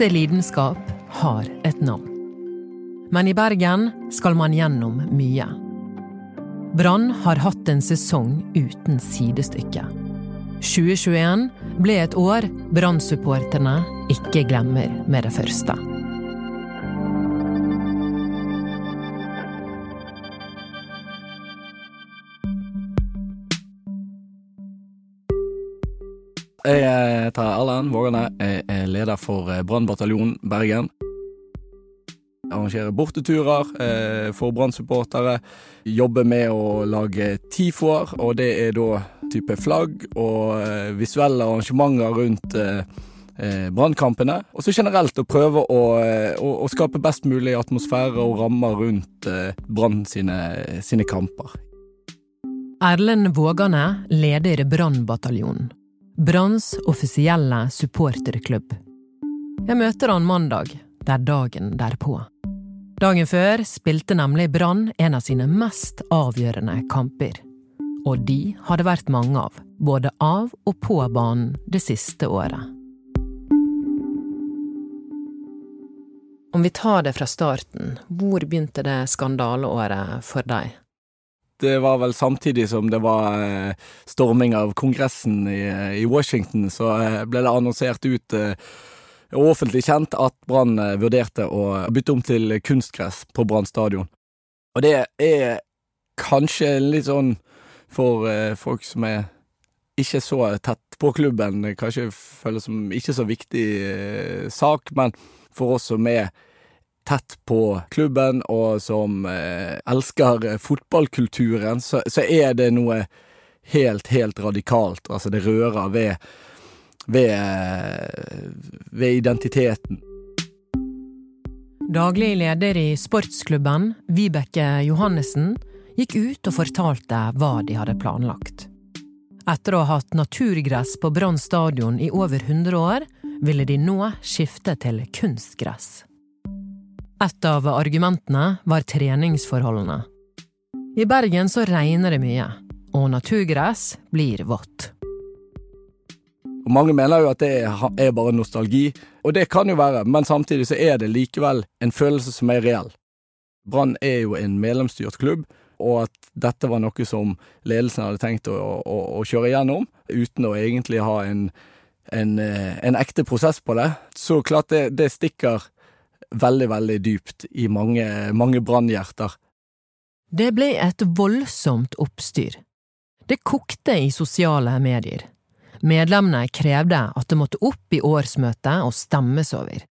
Ekte lidenskap har et navn. Men i Bergen skal man gjennom mye. Brann har hatt en sesong uten sidestykke. 2021 ble et år Brann-supporterne ikke glemmer med det første. Jeg heter Erlend Vågane. Jeg er leder for Brannbataljonen Bergen. Jeg arrangerer borteturer eh, for Brann-supportere. Jobber med å lage tifoer, og det er da type flagg og eh, visuelle arrangementer rundt brannkampene. Og så generelt å prøve å, å, å, skape best mulig atmosfære og rammer rundt Brann sine, sine kamper. Erlend Vågane leder Brannbataljonen. Branns offisielle supporterklubb. Jeg møter han mandag, det er dagen derpå. Dagen før spilte nemlig Brann en av sine mest avgjørende kamper. Og de har det vært mange av, både av og på banen det siste året. Om vi tar det fra starten, hvor begynte det skandaleåret for deg? Det var vel samtidig som det var eh, storming av Kongressen i, Washington, så eh, ble det annonsert ut eh, offentlig kjent at Brann vurderte å bytte om til kunstgress på Brann stadion. Og det er kanskje litt sånn for folk som er ikke så tett på klubben, kanskje føles som ikke så viktig sak, men for oss som er tett på klubben, og som eh, elsker fotballkulturen, så, så, er det noe helt, helt radikalt. Altså, det rører ved, ved, ved identiteten. Daglig leder i sportsklubben, Vibeke Johannessen, gikk ut og fortalte hva de hadde planlagt. Etter å ha hatt naturgress på Brann stadion i over 100 år, ville de nå skifte til kunstgress. Et av argumentene var treningsforholdene. I Bergen så regner det mye, og naturgress blir vått. Mange mener jo at det er bare nostalgi, og det kan jo være, men samtidig så er det likevel en følelse som er reell. Brann er jo en medlemsstyrt klubb, og at dette var noe som ledelsen hadde tenkt å, å, å kjøre gjennom, uten å egentlig ha en, en, eh, en ekte prosess på det. Så klart det, det stikker veldig, veldig dypt i mange, mange brannhjerter. Det ble et voldsomt oppstyr. Det kokte i sosiale medier. Medlemmene krevde at det måtte opp i årsmøtet og stemmes over.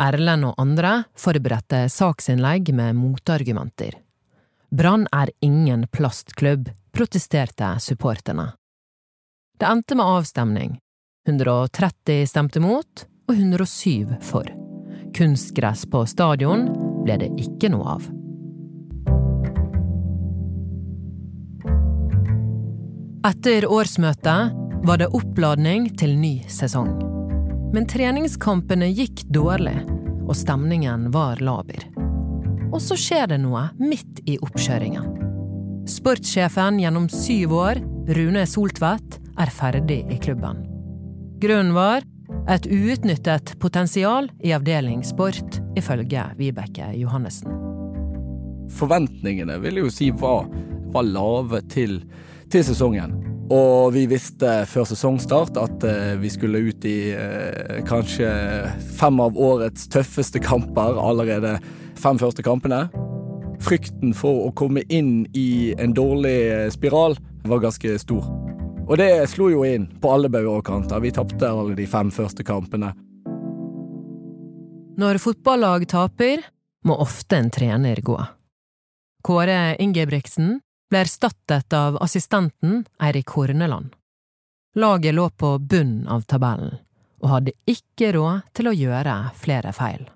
Erlend og andre forberedte saksinnlegg med motargumenter. Brann er ingen plastklubb, protesterte supporterne. Det endte med avstemning. 130 stemte mot og 107 for. Kunstgress på stadion ble det ikke noe av. Etter årsmøtet var det oppladning til ny sesong. Men treningskampene gikk dårlig, og stemningen var laber. Og så skjer det noe midt i oppkjøringen. Sportssjefen gjennom syv år, Rune Soltvedt, er ferdig i klubben. Grunnen var et uutnyttet potensial i avdeling sport, ifølge Vibeke Johannessen. Forventningene vil jeg jo si var, var lave til, til, sesongen. Og vi visste før sesongstart at eh, vi skulle ut i eh, kanskje fem av årets tøffeste kamper allerede fem første kampene. Frykten for å komme inn i en dårlig spiral var ganske stor. Og det slo jo inn på alle bauger og kanter. Vi tapte alle de fem første kampene. Når fotballag taper, må ofte en trener gå. Kåre Ingebrigtsen ble erstattet av assistenten Eirik Horneland. Laget lå på bunnen av tabellen, og hadde ikke råd til å gjøre flere feil.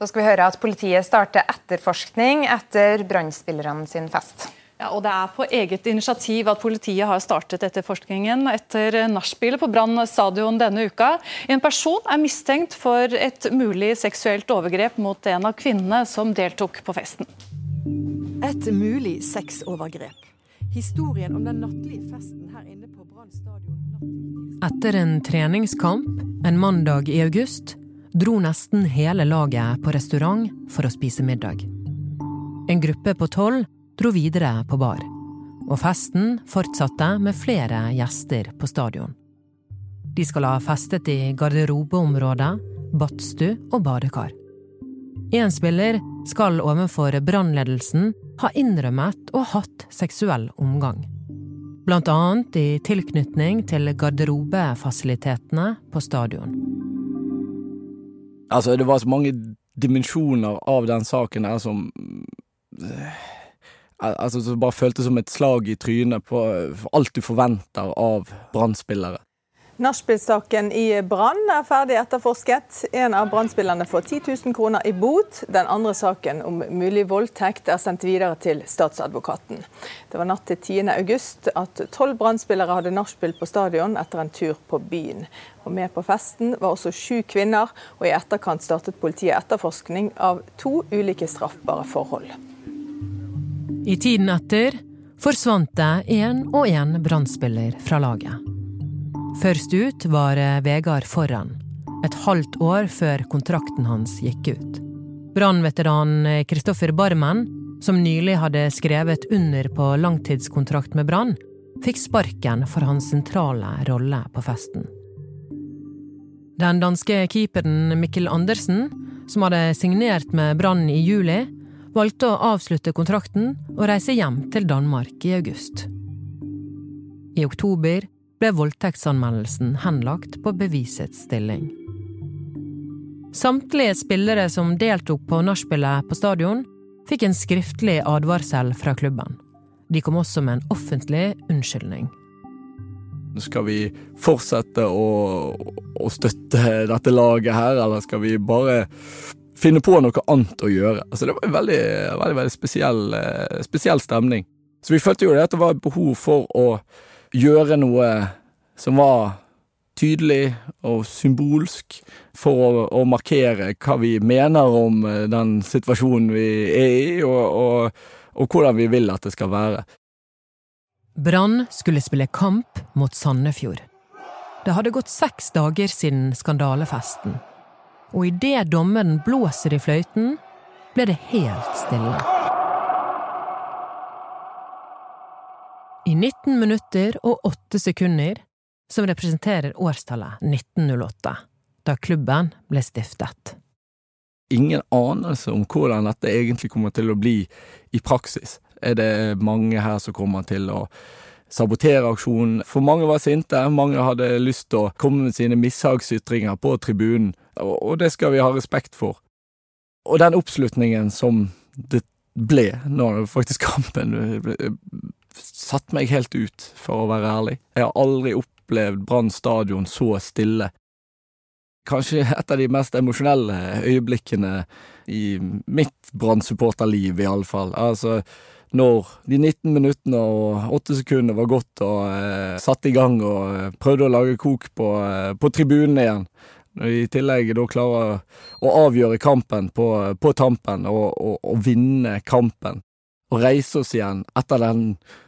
Da skal vi høre at politiet starter etterforskning etter brannspillerne sin fest. Ja, og Det er på eget initiativ at politiet har startet etterforskningen etter nachspielet på Brann stadion denne uka. En person er mistenkt for et mulig seksuelt overgrep mot en av kvinnene som deltok på festen. Et mulig sexovergrep. Historien om den nattlige festen her inne på Brann stadion Etter en treningskamp en mandag i august dro nesten hele laget på restaurant for å spise middag. En gruppe på tolv dro videre på bar, og festen fortsatte med flere gjester på stadion. De skal ha festet i garderobeområdet, badstue og badekar. Én spiller skal overfor brannledelsen ha innrømmet og hatt seksuell omgang. Blant annet i tilknytning til garderobefasilitetene på stadion. Altså, det var så mange dimensjoner av den saken her som Altså, som bare føltes som et slag i trynet på alt du forventer av brann Nachspiel-saken i Brann er ferdig etterforsket. En av brann får 10 000 kroner i bot. Den andre saken om mulig voldtekt er sendt videre til statsadvokaten. Det var natt til 10. august at tolv brann hadde nachspiel på stadion etter en tur på byen. Og Med på festen var også sju kvinner, og i etterkant startet politiet etterforskning av to ulike straffbare forhold. I tiden etter forsvant det én og én brannspiller fra laget. Først ut var Vegard Forren, et halvt år før kontrakten hans gikk ut. Brannveteranen Kristoffer Barmen, som nylig hadde skrevet under på langtidskontrakt med Brann, fikk sparken for hans sentrale rolle på festen. Den danske keeperen Mikkel Andersen, som hadde signert med Brann i juli, valgte å avslutte kontrakten og reise hjem til Danmark i august. I oktober ble voldtektsanmeldelsen henlagt på bevisets stilling. Samtlige spillere som deltok på nachspielet på stadion, fikk en skriftlig advarsel fra klubben. De kom også med en offentlig unnskyldning. Skal vi fortsette å, å støtte dette laget her, eller skal vi bare finne på noe annet å gjøre? Altså, det var en veldig, veldig, veldig spesiell, eh, spesiell stemning. Så vi følte jo at det var behov for å gjøre noe som var tydelig og symbolsk for å, å, markere hva vi mener om eh, den situasjonen vi er i, og, og, og hvordan vi vil at det skal være. Brann skulle spille kamp mot Sandefjord. Det hadde gått seks dager siden skandalefesten, og idet dommeren blåser i fløyten, ble det helt stille. I 19 minutter og 8 sekunder, som representerer årstallet 1908, da klubben ble stiftet. Ingen anelse om hvordan dette egentlig kommer til å bli i praksis. Er det mange her som kommer til å sabotere aksjonen? For mange var sinte, mange hadde lyst til å komme med sine mishagsytringer på tribunen, og det skal vi ha respekt for. Og den oppslutningen som det ble når faktisk kampen satt meg helt ut, for å være ærlig. Jeg har aldri opplevd Brann stadion så stille. Kanskje et av de mest emosjonelle øyeblikkene i mitt Brann-supporterliv, iallfall. Altså, når de 19 minuttene og 8 sekundene var gått og eh, satt i gang og eh, prøvde å lage kok på, eh, på tribunen igjen. Når de i tillegg da klarer å avgjøre kampen på, på tampen og, og, og vinne kampen Og reise oss igjen etter den,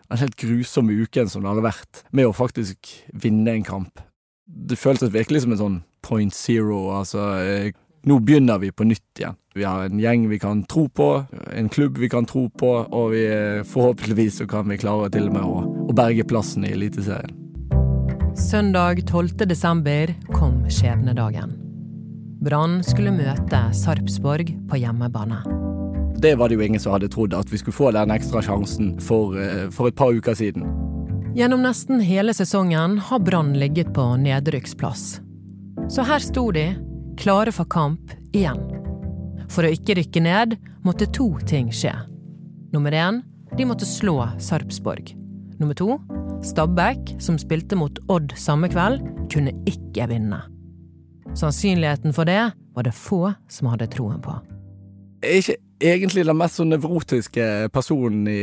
den, helt grusomme uken som det hadde vært, med å faktisk vinne en kamp. Det føltes virkelig som en sånn point zero, altså eh, nå begynner vi på nytt igjen. Vi har en gjeng vi kan tro på, en klubb vi kan tro på, og vi, forhåpentligvis så kan vi klare til og med å, å berge plassen i Eliteserien. Søndag 12. desember kom skjebnedagen. Brann skulle møte Sarpsborg på hjemmebane. Det var det jo ingen som hadde trodd, at vi skulle få den ekstra sjansen for, eh, for et par uker siden. Gjennom nesten hele sesongen har Brann ligget på nedrykksplass. Så her sto de, klare for kamp igjen. For å ikke rykke ned måtte to ting skje. Nummer én, de måtte slå Sarpsborg. Nummer to, Stabæk, som spilte mot Odd samme kveld, kunne ikke vinne. Sannsynligheten for det var det få som hadde troen på. Jeg er ikke egentlig den mest så nevrotiske personen i,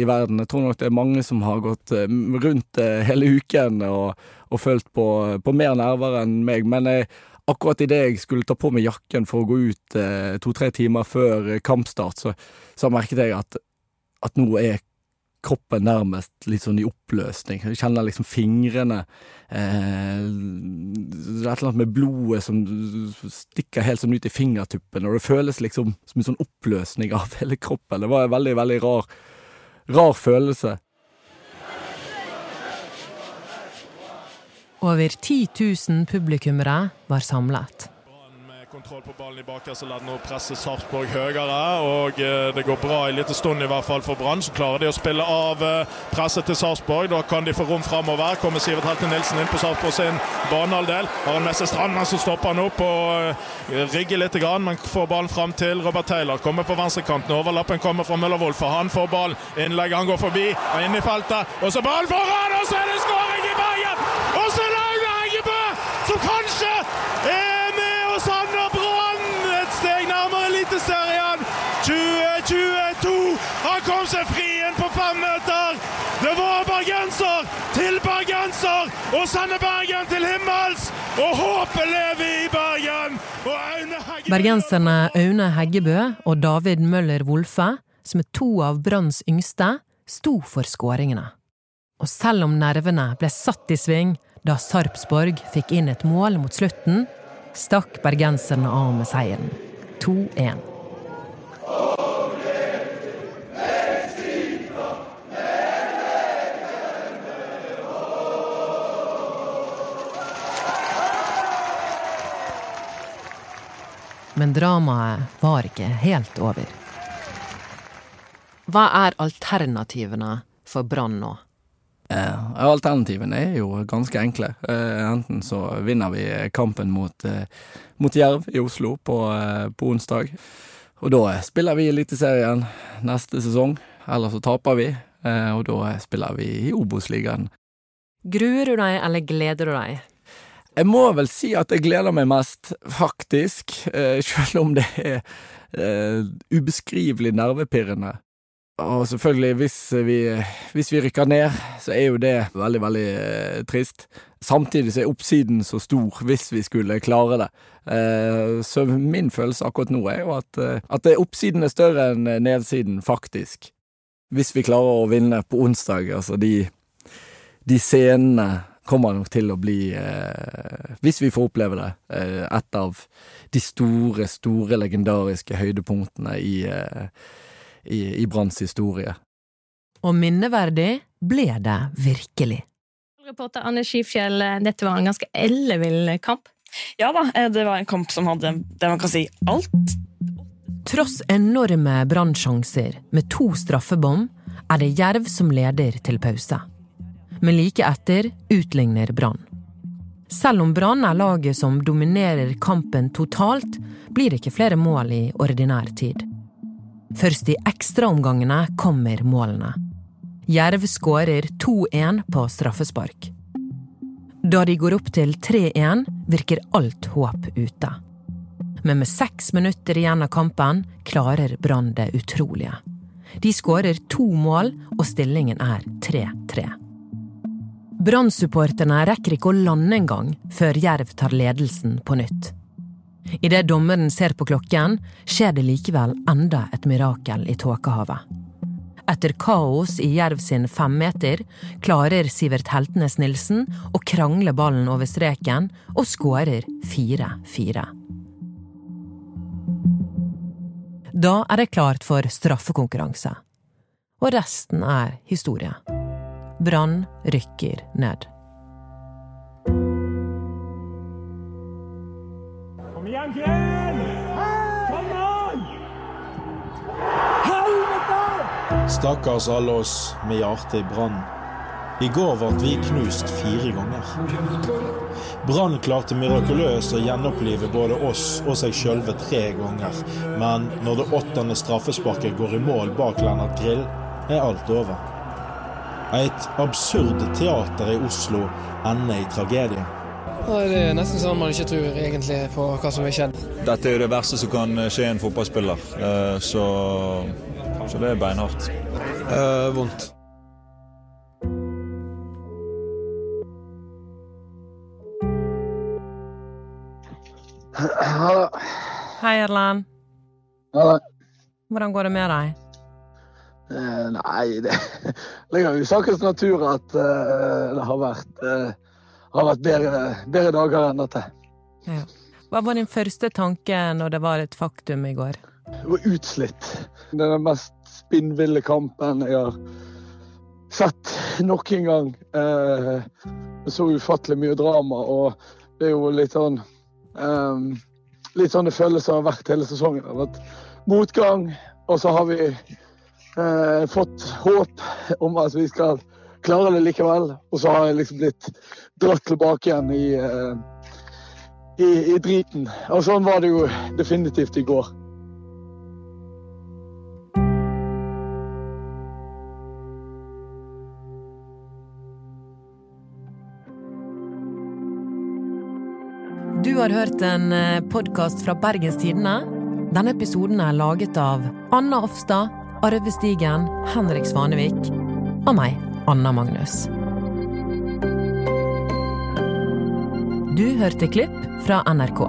i, verden. Jeg tror nok det er mange som har gått eh, rundt eh, hele uken og, og følt på, på, mer nerver enn meg. Men jeg, akkurat idet jeg skulle ta på meg jakken for å gå ut eh, to-tre timer før kampstart, så, så merket jeg at, at nå er kroppen nærmest litt sånn i oppløsning. Jeg kjenner liksom fingrene eh, et eller annet med blodet som stikker helt sånn ut i fingertuppene, og det føles liksom som en sånn oppløsning av hele kroppen. Det var en veldig, veldig rar, rar følelse. Over 10 000 publikummere var samlet. Kontroll på ballen i bakerste ledd. Nå presser Sarpsborg høyere. og eh, Det går bra en liten stund i hvert fall for Brann. Så klarer de å spille av eh, presset til Sarpsborg. Da kan de få rom framover. Kommer Sivert Helte Nilsen inn på Sarpsborg sin banehalvdel. Har en med seg Strandmann som stopper han opp og eh, rigger litt, men får ballen fram til Robert Taylor. Kommer på venstrekanten. Overlappen kommer fra Møller Wolff. Han får ballen. Innlegget han går forbi. Er inne i feltet. Og så ballen foran, og så er det skåring i Bergen! Og så er det Aune Heggebø som kanskje er med oss andre Eliteserien 2022. Han kom seg fri inn på fem meter. Det var bergenser til bergenser sender sende Bergen til himmels. Og håpet lever i Bergen. Og Aune Heggebø Bergenserne Aune Heggebø og David Møller Wolfe, som er to av Branns yngste, sto for skåringene. Og selv om nervene ble satt i sving da Sarpsborg fikk inn et mål mot slutten, stakk bergenserne av med seieren. 2-1. Men dramaet var ikke helt over. Hva er alternativene for Brann nå? Eh, alternativene er jo ganske enkle. Eh, enten så vinner vi kampen mot, eh, mot Jerv i Oslo på, eh, på, onsdag. Og da spiller vi Eliteserien neste sesong. Eller så taper vi, eh, og da spiller vi i Obos-ligaen. Gruer du deg, eller gleder du deg? Jeg må vel si at jeg gleder meg mest, faktisk. Eh, selv om det er ubeskrivelig nervepirrende. Og selvfølgelig, hvis vi, hvis vi, rykker ned, så er jo det veldig, veldig eh, trist. Samtidig så er oppsiden så stor hvis vi skulle klare det. Eh, så min følelse akkurat nå er jo at, at oppsiden er større enn nedsiden, faktisk. Hvis vi klarer å vinne på onsdag, altså de, de scenene kommer nok til å bli, eh, hvis vi får oppleve det, eh, et av de store, store legendariske høydepunktene i eh, i, i Branns historie. Og minneverdig ble det virkelig. Reporter Anne Skifjell, dette var en ganske ellevill kamp? Ja da, eh, det var en kamp som hadde det man kan si alt. Tross enorme brannsjanser med to straffebom, er det Jerv som leder til pause. Men like etter utligner Brann. Selv om Brann er laget som dominerer kampen totalt, blir det ikke flere mål i ordinær tid. Først i ekstraomgangene kommer målene. Jerv skårer 2-1 på straffespark. Da de går opp til 3-1, virker alt håp ute. Men med seks minutter igjen av kampen klarer Brann det utrolige. De skårer to mål, og stillingen er 3-3. Brann-supporterne rekker ikke å lande engang før Jerv tar ledelsen på nytt. Idet dommeren ser på klokken, skjer det likevel enda et mirakel i tåkehavet. Etter kaos i Jerv sin femmeter klarer Sivert Heltnes Nilsen å krangle ballen over streken og skårer 4-4. Da er det klart for straffekonkurranse. Og resten er historie. Brann rykker ned. igjen, Kjell! Kom an! Helvete! Stakkars alle oss med hjertet i brann. I går ble vi knust fire ganger. Brann klarte mirakuløst å gjenopplive både oss og seg sjølve tre ganger. Men når det åttende straffesparket går i mål bak Lennart Grill, er alt over. Et absurd teater i Oslo ender i tragedie. Det er nesten sånn man ikke tror egentlig på hva som har skjedd. Dette er jo det verste som kan skje en fotballspiller, eh, så, så det er beinhardt. Eh, vondt. Hei, Erlend. Hvordan går det med deg? Eh, nei, det ligger jo i sakens natur at eh, det har vært, eh, har vært bedre, bedre dager enn dette. Ja. Hva var din første tanke når det var et faktum i går? Jeg var utslitt. Det er den mest spinnville kampen jeg har sett nok en gang. Eh, så ufattelig mye drama, og det er jo litt sånn eh, Litt sånn det føles som det har vært hele sesongen. Det har vært motgang, og så har vi eh, fått håp om at vi skal klare det likevel. Og så har jeg liksom blitt dratt tilbake igjen i, eh, i, i driten. Og sånn var det jo definitivt i går. Du har hørt en podkast fra Bergenstidene. Denne episoden er laget av Anna Offstad, Arve Stigen, Henrik Svanevik og meg, Anna Magnus. Du hørte klipp fra NRK.